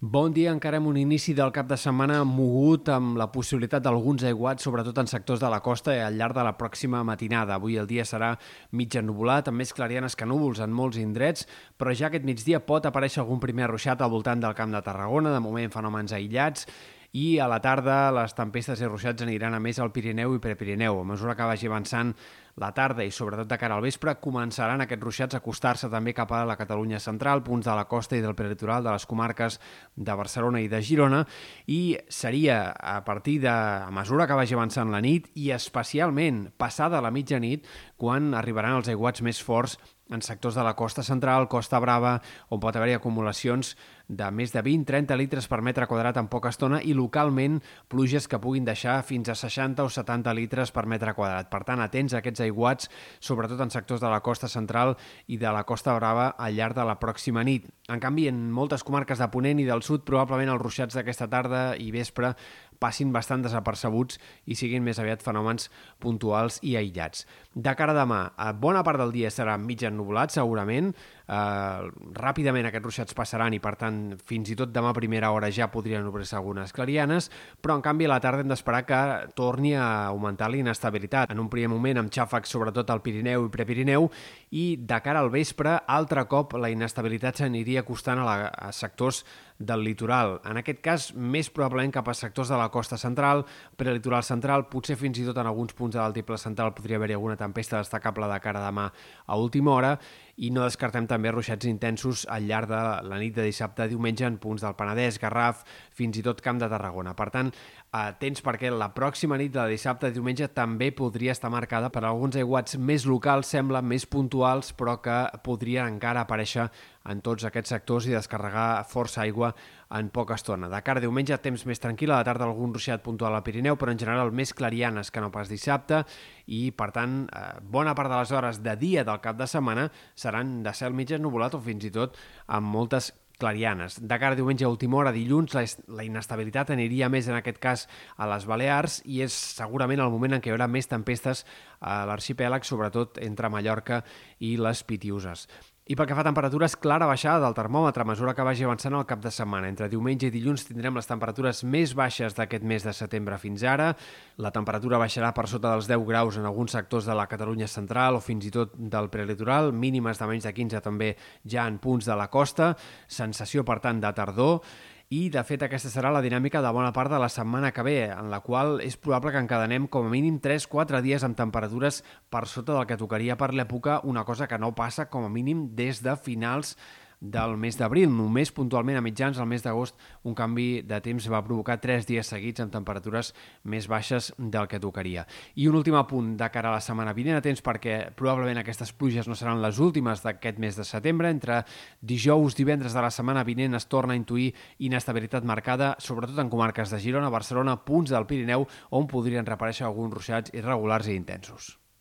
Bon dia, encara amb un inici del cap de setmana mogut amb la possibilitat d'alguns aiguats, sobretot en sectors de la costa i al llarg de la pròxima matinada. Avui el dia serà mig ennubulat, amb més clarianes que núvols en molts indrets, però ja aquest migdia pot aparèixer algun primer ruixat al voltant del Camp de Tarragona, de moment fenòmens aïllats, i a la tarda les tempestes i ruixats aniran a més al Pirineu i Prepirineu. A mesura que vagi avançant la tarda i sobretot de cara al vespre començaran aquests ruixats a acostar-se també cap a la Catalunya central, punts de la costa i del prelitoral de les comarques de Barcelona i de Girona i seria a partir de a mesura que vagi avançant la nit i especialment passada la mitjanit quan arribaran els aiguats més forts en sectors de la costa central, Costa Brava, on pot haver-hi acumulacions de més de 20-30 litres per metre quadrat en poca estona i localment pluges que puguin deixar fins a 60 o 70 litres per metre quadrat. Per tant, atents a aquests aiguats, sobretot en sectors de la costa central i de la Costa Brava al llarg de la pròxima nit. En canvi, en moltes comarques de Ponent i del sud, probablement els ruixats d'aquesta tarda i vespre passin bastant desapercebuts i siguin més aviat fenòmens puntuals i aïllats. De cara a demà, bona part del dia serà mig ennubulat, segurament, eh, ràpidament aquests ruixats passaran i per tant fins i tot demà a primera hora ja podrien obrir-se algunes clarianes, però en canvi a la tarda hem d'esperar que torni a augmentar la inestabilitat. En un primer moment amb xàfecs sobretot al Pirineu i Prepirineu i de cara al vespre altre cop la inestabilitat s'aniria acostant a, la, a sectors del litoral. En aquest cas, més probablement cap a sectors de la costa central, prelitoral central, potser fins i tot en alguns punts de l'altiple central podria haver-hi alguna tempesta destacable de cara demà a última hora i no descartem també ruixats intensos al llarg de la nit de dissabte a diumenge en punts del Penedès, Garraf, fins i tot Camp de Tarragona. Per tant, atents perquè la pròxima nit de dissabte a diumenge també podria estar marcada per alguns aiguats més locals, sembla, més puntuals, però que podrien encara aparèixer en tots aquests sectors i descarregar força aigua en poca estona. De cara a diumenge, temps més tranquil, a la tarda algun ruixat puntual al Pirineu, però en general més clarianes que no pas dissabte i, per tant, eh, bona part de les hores de dia del cap de setmana seran de cel mig ennubulat o fins i tot amb moltes clarianes. De cara a diumenge a última hora, dilluns, la, la inestabilitat aniria més en aquest cas a les Balears i és segurament el moment en què hi haurà més tempestes a l'arxipèlag, sobretot entre Mallorca i les Pitiuses. I pel que fa a temperatures, clara baixada del termòmetre a mesura que vagi avançant el cap de setmana. Entre diumenge i dilluns tindrem les temperatures més baixes d'aquest mes de setembre fins ara. La temperatura baixarà per sota dels 10 graus en alguns sectors de la Catalunya central o fins i tot del prelitoral, mínimes de menys de 15 també ja en punts de la costa. Sensació, per tant, de tardor i, de fet, aquesta serà la dinàmica de bona part de la setmana que ve, en la qual és probable que encadenem com a mínim 3-4 dies amb temperatures per sota del que tocaria per l'època, una cosa que no passa com a mínim des de finals del mes d'abril. Només puntualment a mitjans del mes d'agost un canvi de temps va provocar tres dies seguits amb temperatures més baixes del que tocaria. I un últim apunt de cara a la setmana vinent, atents perquè probablement aquestes pluges no seran les últimes d'aquest mes de setembre. Entre dijous, divendres de la setmana vinent es torna a intuir inestabilitat marcada, sobretot en comarques de Girona, Barcelona, punts del Pirineu, on podrien reaparèixer alguns ruixats irregulars i intensos.